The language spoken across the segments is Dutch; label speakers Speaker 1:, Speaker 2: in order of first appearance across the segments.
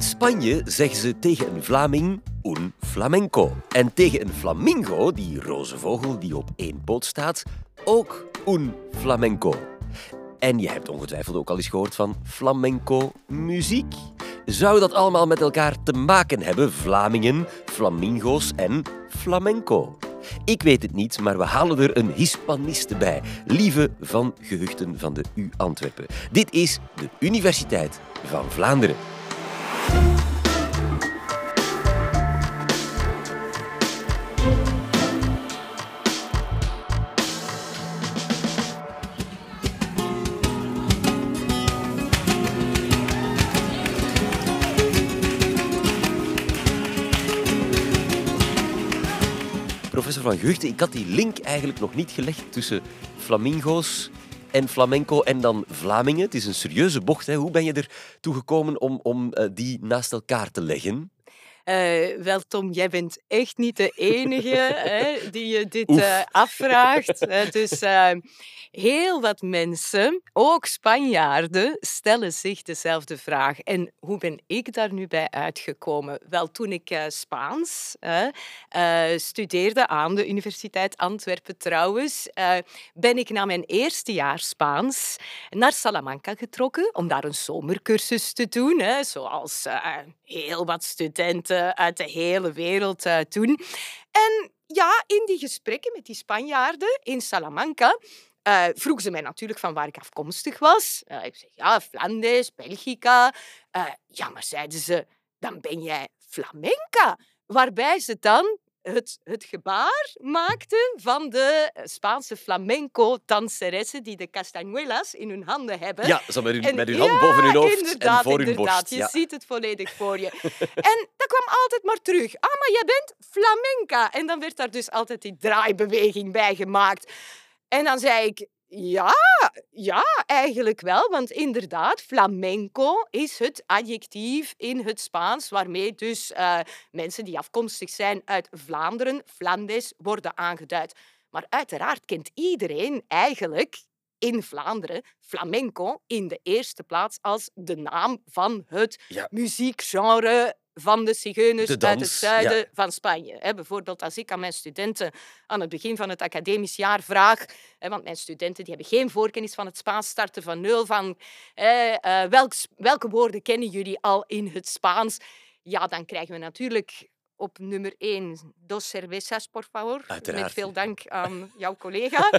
Speaker 1: In Spanje zeggen ze tegen een Vlaming un flamenco. En tegen een flamingo, die roze vogel die op één poot staat, ook un flamenco. En je hebt ongetwijfeld ook al eens gehoord van flamenco muziek. Zou dat allemaal met elkaar te maken hebben, Vlamingen, flamingo's en flamenco? Ik weet het niet, maar we halen er een Hispaniste bij. Lieve van Gehuchten van de U Antwerpen. Dit is de Universiteit van Vlaanderen. Professor van Gehuchten, ik had die link eigenlijk nog niet gelegd tussen flamingo's en flamenco en dan Vlamingen. Het is een serieuze bocht. Hè. Hoe ben je er toe gekomen om, om eh, die naast elkaar te leggen?
Speaker 2: Uh, wel, Tom, jij bent echt niet de enige hè, die je dit uh, afvraagt. Uh, dus heel wat mensen, ook Spanjaarden, stellen zich dezelfde vraag. En hoe ben ik daar nu bij uitgekomen? Wel, toen ik Spaans studeerde aan de Universiteit Antwerpen trouwens, ben ik na mijn eerste jaar Spaans naar Salamanca getrokken om daar een zomercursus te doen, hè, zoals heel wat studenten uit de hele wereld uh, doen. En ja, in die gesprekken met die Spanjaarden in Salamanca uh, vroegen ze mij natuurlijk van waar ik afkomstig was. Ik zeg ja, Flanders, Belgica. ja, maar zeiden ze, dan ben jij flamenca. Waarbij ze dan het, het gebaar maakte van de Spaanse flamenco-danseressen die de castañuelas in hun handen hebben.
Speaker 1: Ja, zo met, hun, met hun hand boven hun hoofd en voor hun
Speaker 2: borst. Je ziet het volledig voor je. en dat kwam altijd maar terug. Ah, maar jij bent flamenca. En dan werd daar dus altijd die draaibeweging bij gemaakt. En dan zei ik, ja, ja, eigenlijk wel. Want inderdaad, flamenco is het adjectief in het Spaans waarmee dus uh, mensen die afkomstig zijn uit Vlaanderen, Flandes, worden aangeduid. Maar uiteraard kent iedereen eigenlijk in Vlaanderen flamenco in de eerste plaats als de naam van het ja. muziekgenre van de zigeuners uit het zuiden van Spanje. bijvoorbeeld als ik aan mijn studenten aan het begin van het academisch jaar vraag, want mijn studenten die hebben geen voorkennis van het Spaans, starten van nul, van eh, welke woorden kennen jullie al in het Spaans? Ja, dan krijgen we natuurlijk op nummer 1 dos cervezas, por favor.
Speaker 1: Uiteraard.
Speaker 2: Met veel dank aan jouw collega.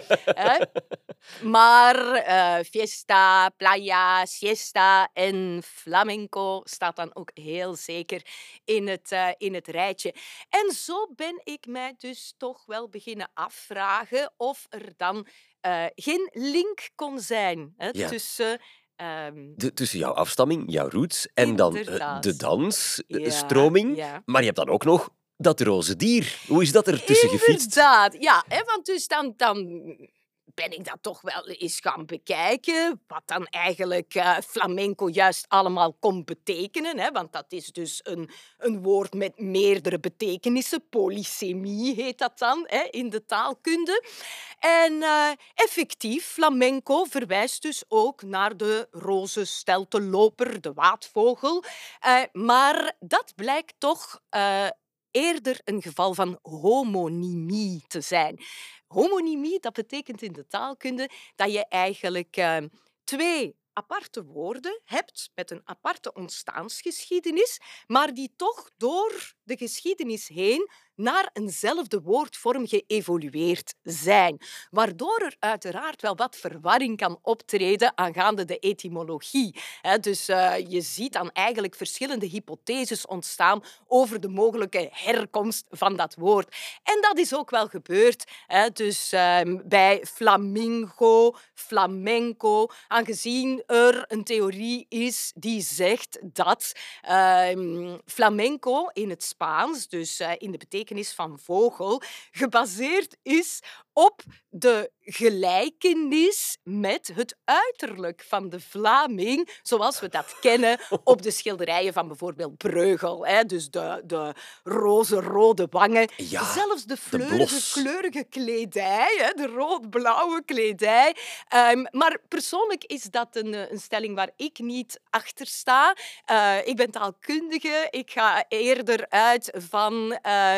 Speaker 2: maar uh, fiesta, playa, siesta en flamenco staat dan ook heel zeker in het, uh, in het rijtje. En zo ben ik mij dus toch wel beginnen afvragen of er dan uh, geen link kon zijn hè,
Speaker 1: Ja.
Speaker 2: tussen ehm,
Speaker 1: De- tussen jouw afstamming, jouw roots en dan eh, de dansstroming.
Speaker 2: Ja,
Speaker 1: stroming.
Speaker 2: ja.
Speaker 1: Maar je hebt dan ook nog dat roze dier. Hoe is dat er tussen gefietst?
Speaker 2: Inderdaad, ja. Hè, want dus dan, dan ben ik dat toch wel eens gaan bekijken. Wat dan eigenlijk eh, flamenco juist allemaal kon betekenen. Hè, want dat is dus een, een woord met meerdere betekenissen. Polysemie heet dat dan hè, in de taalkunde. En eh, effectief, flamenco verwijst dus ook naar de roze steltenloper, de waatvogel. Eh, maar dat blijkt toch eerder een geval van homonymie te zijn. Homonymie, dat betekent in de taalkunde dat je eigenlijk eh, twee aparte woorden hebt met een aparte ontstaansgeschiedenis, maar die toch door de geschiedenis heen naar eenzelfde woordvorm geëvolueerd zijn. Waardoor er uiteraard wel wat verwarring kan optreden aangaande de etymologie. Dus eh, je ziet dan eigenlijk verschillende hypotheses ontstaan over de mogelijke herkomst van dat woord. En dat is ook wel gebeurd. Dus ehm, bij flamingo, flamenco, aangezien er een theorie is die zegt dat ehm, flamenco in het dus eh, in de betekenis van vogel, gebaseerd is op de gelijkenis met het uiterlijk van de Vlaming, zoals we dat kennen op de schilderijen van bijvoorbeeld Breugel. Hè? Dus de, de roze-rode wangen,
Speaker 1: Ja,
Speaker 2: zelfs de fleurige, kleurige kledij, hè? de rood-blauwe kledij. Ehm, maar persoonlijk is dat een, eh, een stelling waar ik niet achter sta. Eh, ik ben taalkundige. Ik ga eerder uit van eh,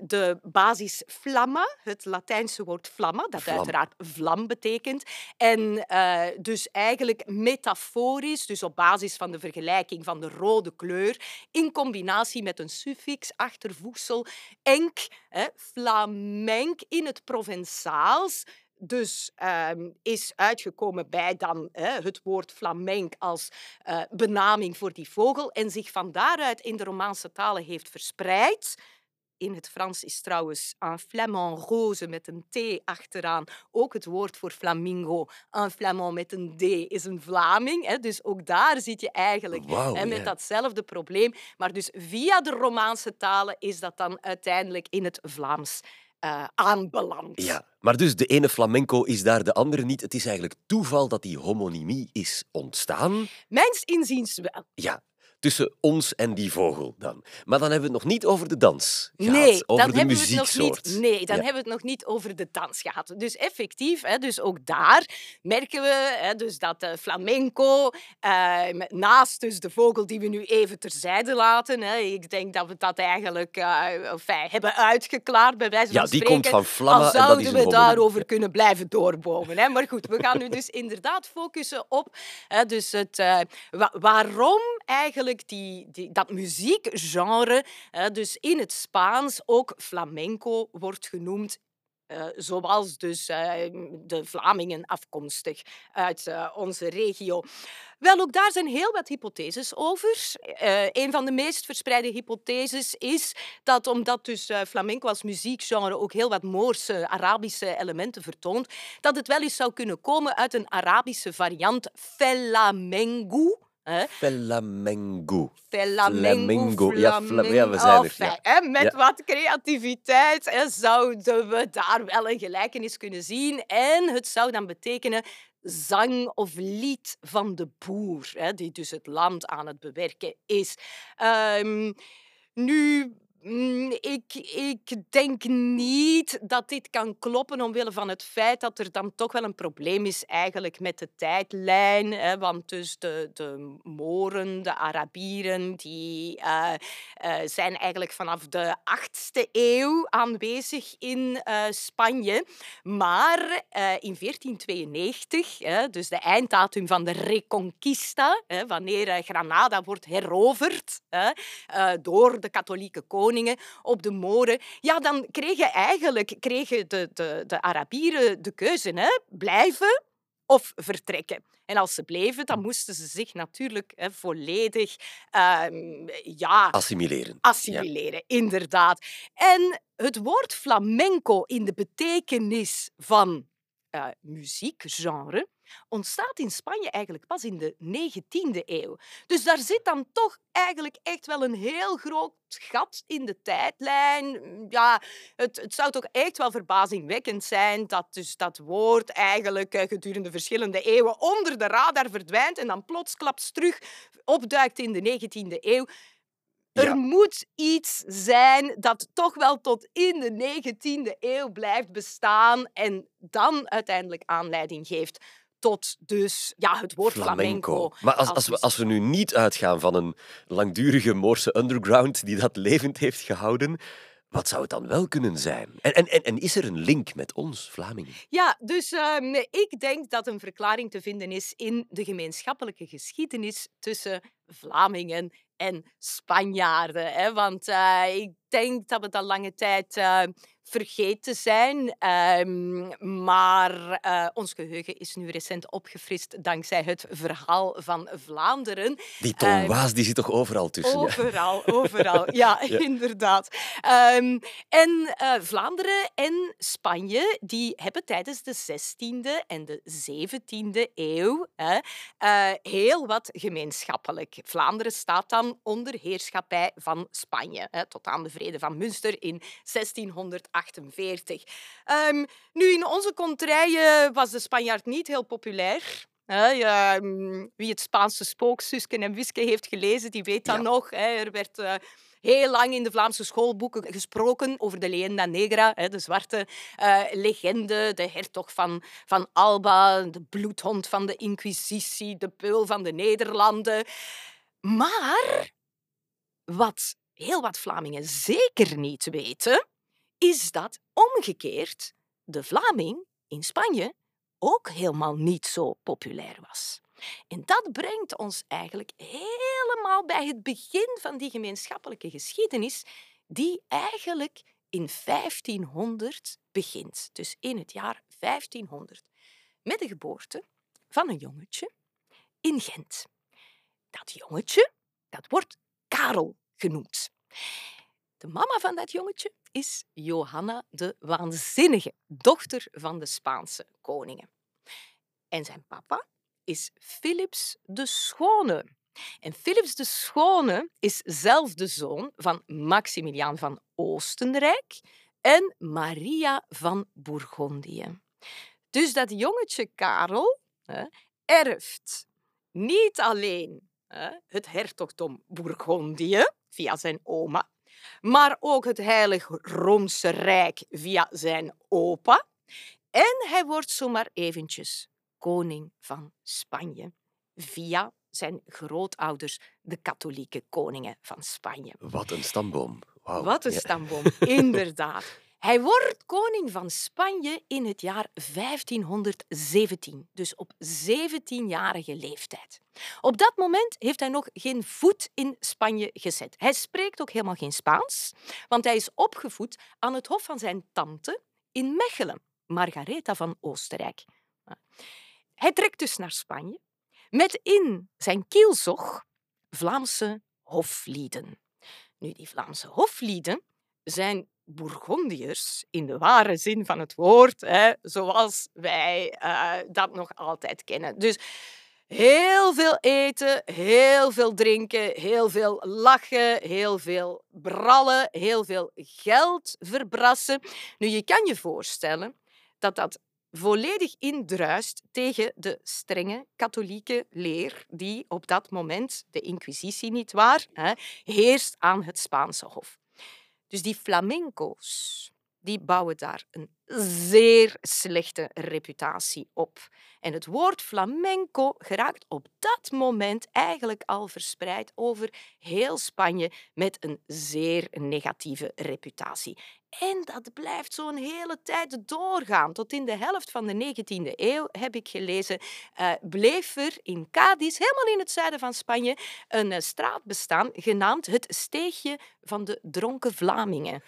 Speaker 2: de basis flamma, het Latijnse woord flamma, dat
Speaker 1: Vlam.
Speaker 2: uiteraard vlam betekent. En eh, dus eigenlijk metaforisch, dus op basis van de vergelijking van de rode kleur, in combinatie met een suffix, achtervoegsel, enk, hè, flamenc in het Provençaals. Dus ehm, is uitgekomen bij dan het woord flamenc als eh, benaming voor die vogel en zich van daaruit in de Romaanse talen heeft verspreid. In het Frans is trouwens un flamand rose met een T achteraan ook het woord voor flamingo. Un flamand met een D is een Vlaming. Hè, dus ook daar zit je eigenlijk hè, met datzelfde probleem. Maar dus via de Romaanse talen is dat dan uiteindelijk in het Vlaams eh, aanbeland.
Speaker 1: Ja, maar dus de ene flamenco is daar de andere niet. Het is eigenlijk toeval dat die homonymie is ontstaan.
Speaker 2: Mijns inziens wel.
Speaker 1: Ja, tussen ons en die vogel dan. Maar dan hebben we het nog niet over de dans gehad,
Speaker 2: Nee,
Speaker 1: over
Speaker 2: dan
Speaker 1: de
Speaker 2: hebben we het nog
Speaker 1: muzieksoort.
Speaker 2: niet. Nee, dan
Speaker 1: Ja.
Speaker 2: hebben we het nog niet over de dans gehad. Dus effectief, hè, dus ook daar merken we hè, dus dat de flamenco, eh, naast dus de vogel die we nu even terzijde laten, hè, ik denk dat we dat eigenlijk eh, enfin, hebben uitgeklaard bij wijze
Speaker 1: Ja,
Speaker 2: van
Speaker 1: die
Speaker 2: spreken.
Speaker 1: komt van Flamma
Speaker 2: Al
Speaker 1: en dat is
Speaker 2: zouden we daarover kunnen blijven doorbomen. Hè? Maar goed, we gaan nu dus inderdaad focussen op hè, dus het, eh, wa- waarom eigenlijk die, die, dat muziekgenre hè, dus in het Spaans ook flamenco wordt genoemd. eh, zoals dus eh, de Vlamingen afkomstig uit eh, onze regio. Wel, ook daar zijn heel wat hypotheses over. Een van de meest verspreide hypotheses is dat omdat dus flamenco als muziekgenre ook heel wat Moorse, Arabische elementen vertoont, dat het wel eens zou kunnen komen uit een Arabische variant flamengo. Hè.
Speaker 1: Flamengo.
Speaker 2: Flamengo.
Speaker 1: Ja, ja, we zijn er, ja.
Speaker 2: hè, met
Speaker 1: Ja.
Speaker 2: wat creativiteit hè, zouden we daar wel een gelijkenis kunnen zien. En het zou dan betekenen zang of lied van de boer, hè, die dus het land aan het bewerken is. Ehm, nu, ik, ik denk niet dat dit kan kloppen omwille van het feit dat er dan toch wel een probleem is eigenlijk met de tijdlijn. Hè, want dus de, de Moren, de Arabieren, die eh, eh, zijn eigenlijk vanaf de 8e eeuw aanwezig in eh, Spanje. Maar in 1492, hè, dus de einddatum van de Reconquista, hè, wanneer Granada wordt heroverd door de katholieke op de Moren, ja, dan kregen eigenlijk kregen de, de, de Arabieren de keuze, hè, blijven of vertrekken. En als ze bleven, dan moesten ze zich natuurlijk hè, volledig ehm, ja,
Speaker 1: Assimileren.
Speaker 2: assimileren, inderdaad. En het woord flamenco in de betekenis van eh, muziekgenre ontstaat in Spanje eigenlijk pas in de 19e eeuw. Dus daar zit dan toch eigenlijk echt wel een heel groot gat in de tijdlijn. Ja, het, het zou toch echt wel verbazingwekkend zijn dat dus dat woord eigenlijk eh, gedurende verschillende eeuwen onder de radar verdwijnt en dan plotsklaps terug opduikt in de 19e eeuw. Er moet iets zijn dat toch wel tot in de 19e eeuw blijft bestaan en dan uiteindelijk aanleiding geeft tot dus ja, het woord flamenco.
Speaker 1: Maar als, als, we, als we nu niet uitgaan van een langdurige Moorse underground die dat levend heeft gehouden, wat zou het dan wel kunnen zijn? En, en, en, is er een link met ons, Vlamingen?
Speaker 2: Ja, dus ehm, ik denk dat een verklaring te vinden is in de gemeenschappelijke geschiedenis tussen Vlamingen en Spanjaarden. Hè? Want eh, ik denk dat we dat lange tijd eh, vergeten zijn. Ehm, maar eh, ons geheugen is nu recent opgefrist dankzij het verhaal van Vlaanderen.
Speaker 1: Die Tom
Speaker 2: Ehm,
Speaker 1: Waas die zit toch overal tussen? ja?
Speaker 2: Overal, overal. Ja,
Speaker 1: Ja.
Speaker 2: inderdaad. Ehm, en eh, Vlaanderen en Spanje die hebben tijdens de 16e en de 17e eeuw hè, eh, heel wat gemeenschappelijk. Vlaanderen staat dan onder heerschappij van Spanje, hè, tot aan de Vrede van Münster in 1548. Ehm, nu, in onze kontrijen was de Spanjaard niet heel populair. Ehm, wie het Spaanse spook Suske en Wiske heeft gelezen, die weet dat nog. Er werd eh, heel lang in de Vlaamse schoolboeken gesproken over de Leyenda Negra, de zwarte uh, legende, de hertog van, van Alba, de bloedhond van de Inquisitie, de peul van de Nederlanden. Maar wat heel wat Vlamingen zeker niet weten, is dat omgekeerd de Vlaming in Spanje ook helemaal niet zo populair was. En dat brengt ons eigenlijk helemaal bij het begin van die gemeenschappelijke geschiedenis, die eigenlijk in 1500 begint. Dus in het jaar 1500. Met de geboorte van een jongetje in Gent. Dat jongetje, dat wordt Karel genoemd. De mama van dat jongetje is Johanna de Waanzinnige, dochter van de Spaanse koningen. En zijn papa is Philips de Schone. En Philips de Schone is zelf de zoon van Maximiliaan van Oostenrijk en Maria van Bourgondië. Dus dat jongetje Karel hè, erft niet alleen hè, het hertogdom Bourgondië via zijn oma, maar ook het Heilige Roomse Rijk via zijn opa. En hij wordt zomaar eventjes koning van Spanje via zijn grootouders, de katholieke koningen van Spanje.
Speaker 1: Wat een stamboom.
Speaker 2: Wat een stamboom, inderdaad. Hij wordt koning van Spanje in het jaar 1517, dus op 17-jarige leeftijd. Op dat moment heeft hij nog geen voet in Spanje gezet. Hij spreekt ook helemaal geen Spaans, want hij is opgevoed aan het hof van zijn tante in Mechelen, Margaretha van Oostenrijk. Hij trekt dus naar Spanje met in zijn kielzog Vlaamse hoflieden. Nu, die Vlaamse hoflieden zijn Bourgondiërs in de ware zin van het woord, hè, zoals wij uh, dat nog altijd kennen. Dus heel veel eten, heel veel drinken, heel veel lachen, heel veel brallen, heel veel geld verbrassen. Nu, je kan je voorstellen dat dat volledig indruist tegen de strenge katholieke leer die op dat moment, de inquisitie niet waar, heerst aan het Spaanse hof. Dus die flamenco's, die bouwen daar een zeer slechte reputatie op. En het woord flamenco geraakt op dat moment eigenlijk al verspreid over heel Spanje met een zeer negatieve reputatie. En dat blijft zo'n hele tijd doorgaan. Tot in de helft van de 19e eeuw, heb ik gelezen, uh, bleef er in Cadiz, helemaal in het zuiden van Spanje, een uh, straat bestaan genaamd het Steegje van de Dronken Vlamingen.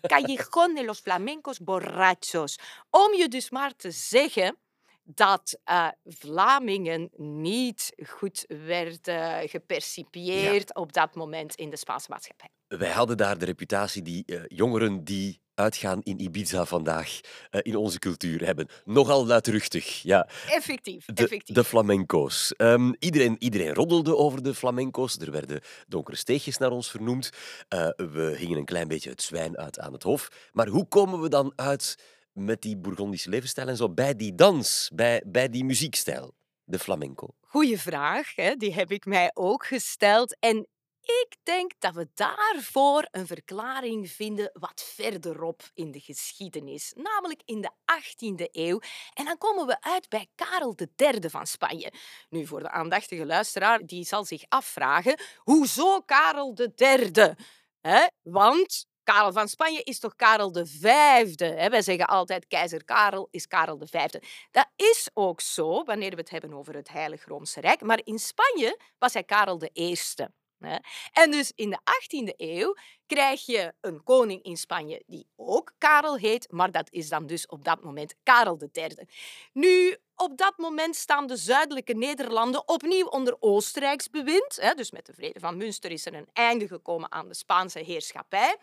Speaker 2: Callejón de los Flamencos Borrachos. Om je dus maar te zeggen dat uh, Vlamingen niet goed werden gepercipieerd op dat moment in de Spaanse maatschappij.
Speaker 1: Wij hadden daar de reputatie die uh, jongeren die uitgaan in Ibiza vandaag uh, in onze cultuur hebben. Nogal luidruchtig, ja.
Speaker 2: Effectief,
Speaker 1: de,
Speaker 2: effectief.
Speaker 1: De flamenco's. Um, iedereen, iedereen roddelde over de flamenco's. Er werden donkere steegjes naar ons vernoemd. we hingen een klein beetje het zwijn uit aan het hof. Maar hoe komen we dan uit met die Bourgondische levensstijl en zo bij die dans, bij, bij die muziekstijl, de flamenco?
Speaker 2: Goeie vraag, hè? die heb ik mij ook gesteld. En ik denk dat we daarvoor een verklaring vinden wat verderop in de geschiedenis, namelijk in de 18e eeuw. En dan komen we uit bij Karel III van Spanje. Nu, voor de aandachtige luisteraar, die zal zich afvragen, hoezo Karel III? He? Want Karel van Spanje is toch Karel de Vijfde? Wij zeggen altijd keizer Karel is Karel de Vijfde. Dat is ook zo wanneer we het hebben over het Heilig Roomse Rijk. Maar in Spanje was hij Karel de Eerste. En dus in de 18e eeuw krijg je een koning in Spanje die ook Karel heet, maar dat is dan dus op dat moment Karel III. Nu, op dat moment staan de zuidelijke Nederlanden opnieuw onder Oostenrijks bewind. Dus met de vrede van Münster is er een einde gekomen aan de Spaanse heerschappij.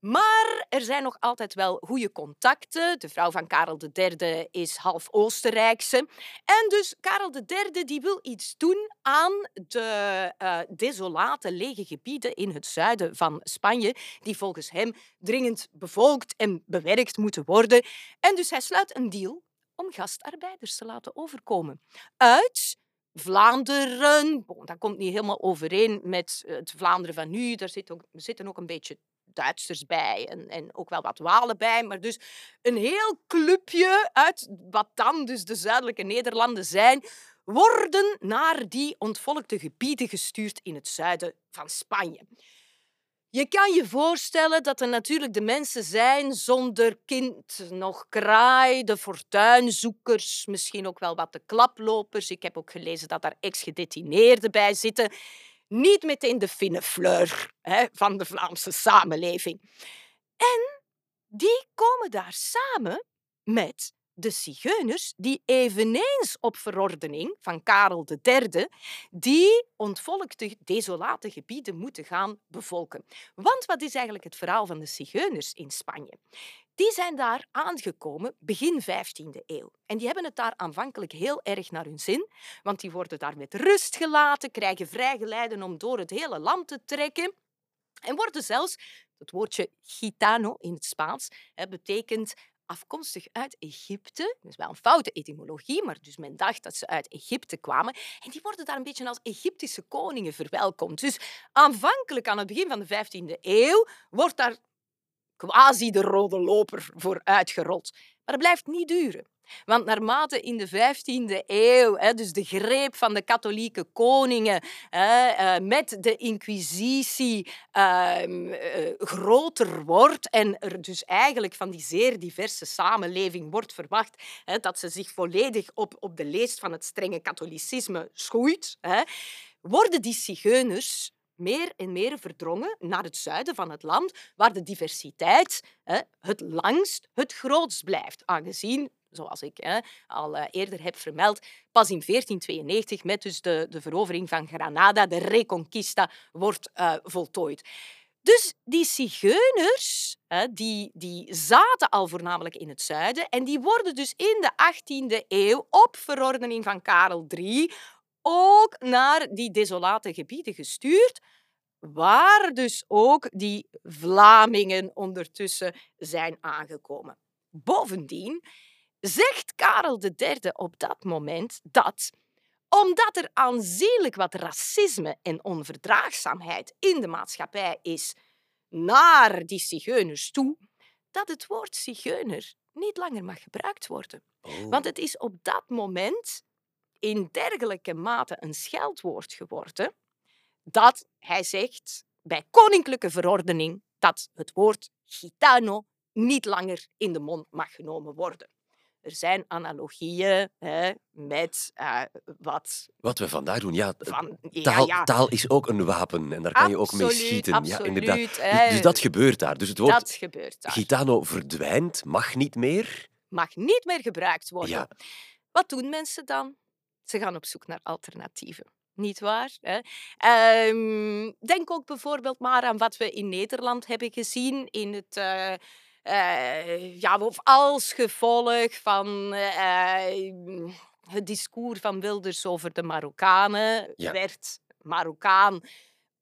Speaker 2: Maar er zijn nog altijd wel goede contacten. De vrouw van Karel III is half Oostenrijkse. En dus Karel III die wil iets doen aan de uh, desolate lege gebieden in het zuiden van Spanje, die volgens hem dringend bevolkt en bewerkt moeten worden. En dus hij sluit een deal om gastarbeiders te laten overkomen uit Vlaanderen. dat komt niet helemaal overeen met het Vlaanderen van nu. Daar zitten ook een beetje Duitsers bij en, en ook wel wat Walen bij. Maar dus een heel clubje uit wat dan dus de zuidelijke Nederlanden zijn, worden naar die ontvolkte gebieden gestuurd in het zuiden van Spanje. Je kan je voorstellen dat er natuurlijk de mensen zijn zonder kind nog kraai, de fortuinzoekers, misschien ook wel wat de klaplopers. Ik heb ook gelezen dat daar ex-gedetineerden bij zitten. Niet meteen de fine fleur hè, van de Vlaamse samenleving. En die komen daar samen met de zigeuners, die eveneens op verordening van Karel III die ontvolkte desolate gebieden moeten gaan bevolken. Want wat is eigenlijk het verhaal van de zigeuners in Spanje? Die zijn daar aangekomen begin 15e eeuw. En die hebben het daar aanvankelijk heel erg naar hun zin, want die worden daar met rust gelaten, krijgen vrijgeleiden om door het hele land te trekken en worden zelfs, het woordje gitano in het Spaans, betekent afkomstig uit Egypte. Dus wel een foute etymologie, maar dus men dacht dat ze uit Egypte kwamen. En die worden daar een beetje als Egyptische koningen verwelkomd. Dus aanvankelijk aan het begin van de 15e eeuw wordt daar quasi de rode loper voor uitgerold. Maar dat blijft niet duren. Want naarmate in de 15e eeuw, dus de greep van de katholieke koningen uh, met de inquisitie uh, uh, groter wordt en er dus eigenlijk van die zeer diverse samenleving wordt verwacht dat ze zich volledig op, op de leest van het strenge katholicisme schoeit, worden die zigeuners meer en meer verdrongen naar het zuiden van het land, waar de diversiteit hè, het langst het grootst blijft, aangezien zoals ik hè, al uh, eerder heb vermeld, pas in 1492 met dus de, de verovering van Granada, de Reconquista, wordt uh, voltooid. Dus die zigeuners, hè, die, die zaten al voornamelijk in het zuiden en die worden dus in de 18e eeuw op verordening van Karel III ook naar die desolate gebieden gestuurd, waar dus ook die Vlamingen ondertussen zijn aangekomen. Bovendien zegt Karel III op dat moment dat omdat er aanzienlijk wat racisme en onverdraagzaamheid in de maatschappij is naar die zigeuners toe, dat het woord zigeuner niet langer mag gebruikt worden. Oh. Want het is op dat moment in dergelijke mate een scheldwoord geworden dat hij zegt bij koninklijke verordening dat het woord gitano niet langer in de mond mag genomen worden. Er zijn analogieën hè, met uh, wat...
Speaker 1: Wat we vandaag doen, ja, van, taal, ja, taal, is ook een wapen en daar kan je ook mee schieten.
Speaker 2: Absoluut,
Speaker 1: ja, inderdaad. Dus, dus, dat gebeurt daar. Dus het woord
Speaker 2: dat gebeurt daar.
Speaker 1: gitano verdwijnt, mag niet meer.
Speaker 2: Mag niet meer gebruikt worden. Wat doen mensen dan? Ze gaan op zoek naar alternatieven. Niet waar? Hè? Um, denk ook bijvoorbeeld maar aan wat we in Nederland hebben gezien in het. Uh, uh, ja, of als gevolg van uh, het discours van Wilders over de Marokkanen ja. werd Marokkaan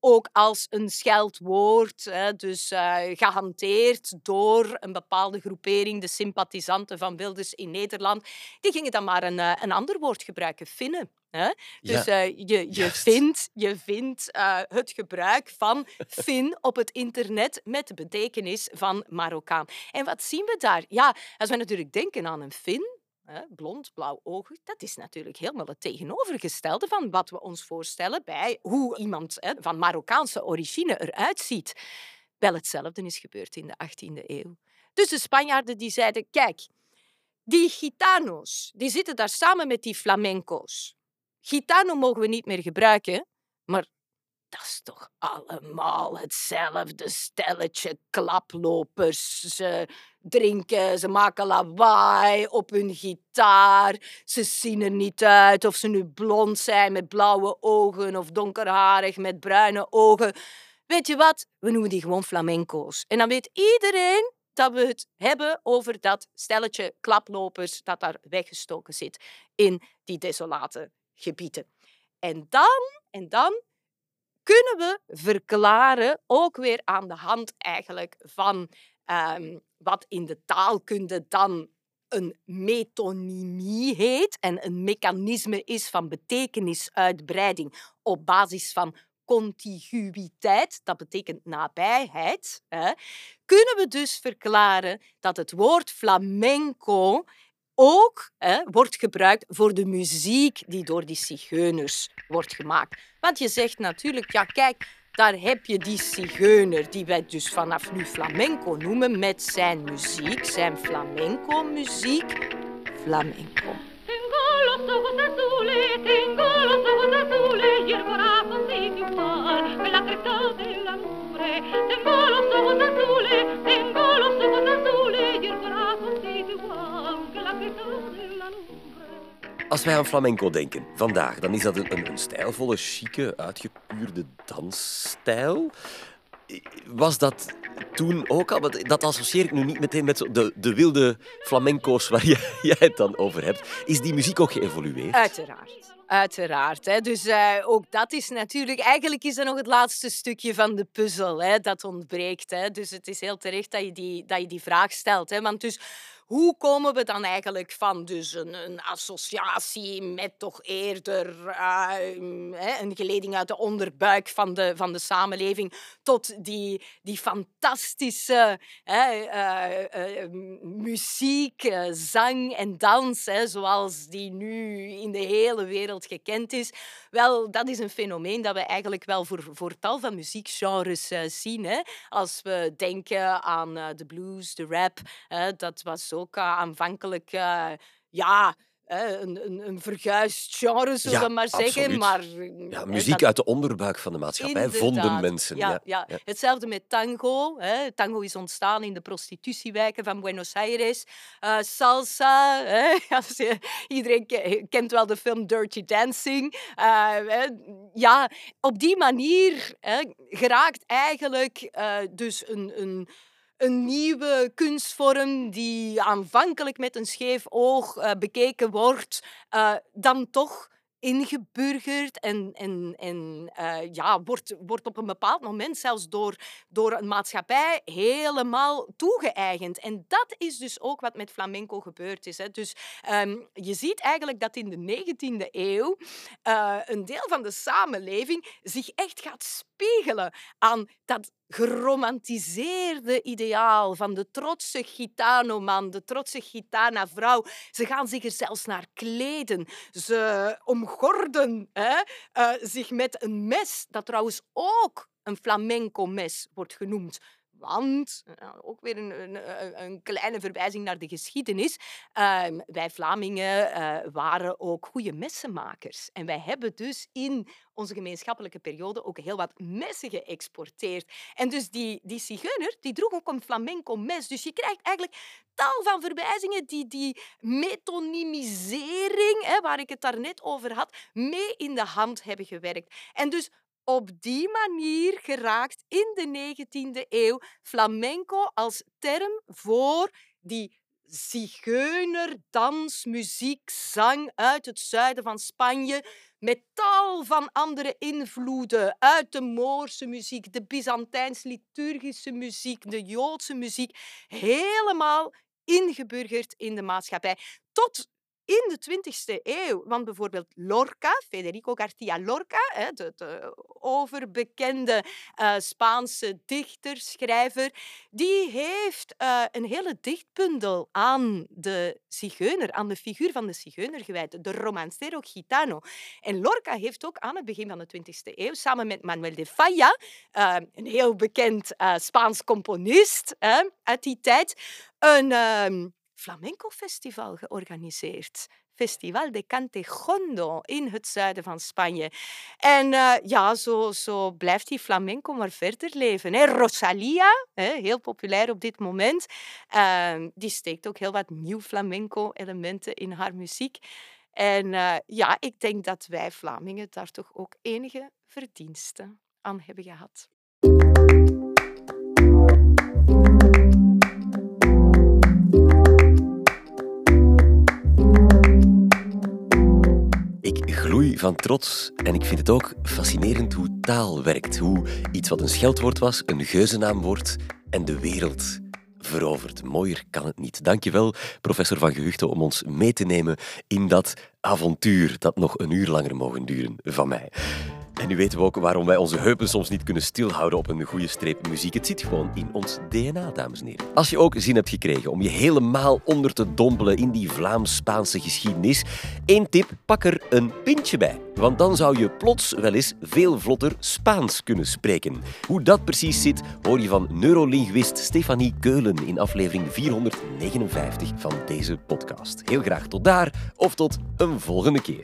Speaker 2: ook als een scheldwoord, hè, dus uh, gehanteerd door een bepaalde groepering, de sympathisanten van Wilders in Nederland. Die gingen dan maar een, uh, een ander woord gebruiken, Finnen. Hè? Dus ja, uh, je, je vindt, je vindt het gebruik van Fin op het internet met de betekenis van Marokkaan. En wat zien we daar? Ja, als we natuurlijk denken aan een Fin, blond, blauw ogen, dat is natuurlijk helemaal het tegenovergestelde van wat we ons voorstellen bij hoe iemand van Marokkaanse origine eruit ziet. Wel hetzelfde is gebeurd in de 18e eeuw. Dus de Spanjaarden die zeiden, kijk, die gitanos, die zitten daar samen met die flamenco's. Gitano mogen we niet meer gebruiken, maar dat is toch allemaal hetzelfde stelletje klaplopers. Ze drinken, ze maken lawaai op hun gitaar. Ze zien er niet uit of ze nu blond zijn met blauwe ogen of donkerharig met bruine ogen. weet je wat, we noemen die gewoon flamenco's. En dan weet iedereen dat we het hebben over dat stelletje klaplopers dat daar weggestoken zit in die desolate gebieden. En dan, en dan kunnen we verklaren, ook weer aan de hand eigenlijk van um, wat in de taalkunde dan een metonymie heet en een mechanisme is van betekenisuitbreiding op basis van contiguïteit, dat betekent nabijheid, hè, kunnen we dus verklaren dat het woord flamenco ook hè, wordt gebruikt voor de muziek die door die zigeuners wordt gemaakt. Want je zegt natuurlijk, ja kijk, daar heb je die zigeuner, die wij dus vanaf nu flamenco noemen, met zijn muziek, zijn flamenco-muziek. Flamenco. Tengo los Als wij aan flamenco denken vandaag, dan is dat een, stijlvolle, chique, uitgepuurde dansstijl. Was dat toen ook al? Dat associeer ik nu niet meteen met de, de wilde flamenco's waar jij het dan over hebt. Is die muziek ook geëvolueerd? Uiteraard. Uiteraard. Hè. Dus uh, ook dat is natuurlijk... Eigenlijk is dat nog het laatste stukje van de puzzel hè, dat ontbreekt. Hè. Dus het is heel terecht dat je die, dat je die vraag stelt. Hè. Want dus hoe komen we dan eigenlijk van dus een, een associatie met toch eerder uh, een geleding uit de onderbuik van de, van de samenleving tot die, die fantastische uh, muziek, zang en dans, zoals die nu in de hele wereld gekend is? Wel, dat is een fenomeen dat we eigenlijk wel voor, voor tal van muziekgenres zien. Hè? Als we denken aan de blues, de rap, dat was ook aanvankelijk uh, ja, een, een, een verguisd genre, zullen we maar zeggen. Maar,
Speaker 1: ja, muziek uit de onderbuik van de maatschappij vonden mensen.
Speaker 2: Ja, ja, Hetzelfde met tango. Hè. Tango is ontstaan in de prostitutiewijken van Buenos Aires. Uh, salsa. Hè. Iedereen kent wel de film Dirty Dancing. Uh, ja, op die manier hè, geraakt eigenlijk uh, dus een, een een nieuwe kunstvorm die aanvankelijk met een scheef oog uh, bekeken wordt, uh, dan toch ingeburgerd en, en, en uh, ja, wordt, wordt op een bepaald moment zelfs door, door een maatschappij helemaal toegeëigend. En dat is dus ook wat met flamenco gebeurd is. Hè. Dus um, je ziet eigenlijk dat in de 19e eeuw een deel van de samenleving zich echt gaat spiegelen aan dat geromantiseerde ideaal van de trotse gitano-man, de trotse gitana-vrouw. Ze gaan zich er zelfs naar kleden. Ze omgorden hè, uh, zich met een mes, dat trouwens ook een flamenco-mes wordt genoemd. Want, eh, ook weer een, een, een, kleine verwijzing naar de geschiedenis, uh, wij Vlamingen uh, waren ook goede messenmakers. En wij hebben dus in onze gemeenschappelijke periode ook heel wat messen geëxporteerd. En dus die, die zigeuner, die droeg ook een flamenco mes. Dus je krijgt eigenlijk tal van verwijzingen die die metonymisering, hè, waar ik het daarnet over had, mee in de hand hebben gewerkt. En dus op die manier geraakt in de 19e eeuw flamenco als term voor die dans, muziek, zang uit het zuiden van Spanje, met tal van andere invloeden uit de Moorse muziek, de Byzantijns-liturgische muziek, de Joodse muziek, helemaal ingeburgerd in de maatschappij. Tot in de 20e eeuw. Want bijvoorbeeld Lorca, Federico García Lorca, de, de overbekende uh, Spaanse dichter, schrijver, die heeft uh, een hele dichtbundel aan de zigeuner, aan de figuur van de zigeuner gewijd, de romancero gitano. En Lorca heeft ook aan het begin van de 20e eeuw, samen met Manuel de Falla, een heel bekend Spaans componist uit die tijd, een ehm, flamenco-festival georganiseerd. Festival de Cantejondo in het zuiden van Spanje. En uh, ja, zo, zo blijft die flamenco maar verder leven. Hè. Rosalia, hè, heel populair op dit moment, uh, die steekt ook heel wat nieuw flamenco-elementen in haar muziek. En uh, ja, ik denk dat wij Vlamingen daar toch ook enige verdiensten aan hebben gehad.
Speaker 1: Van trots. En ik vind het ook fascinerend hoe taal werkt. Hoe iets wat een scheldwoord was, een geuzennaam wordt en de wereld veroverd. Mooier kan het niet. Dankjewel, professor Van Gehuchten, om ons mee te nemen in dat avontuur dat nog een uur langer mogen duren van mij. En nu weten we ook waarom wij onze heupen soms niet kunnen stilhouden op een goede streep muziek. Het zit gewoon in ons DNA, dames en heren. Als je ook zin hebt gekregen om je helemaal onder te dompelen in die Vlaams-Spaanse geschiedenis, één tip, pak er een pintje bij. Want dan zou je plots wel eens veel vlotter Spaans kunnen spreken. Hoe dat precies zit, hoor je van neurolinguist Stefanie Keulen in aflevering 459 van deze podcast. Heel graag tot daar of tot een volgende keer.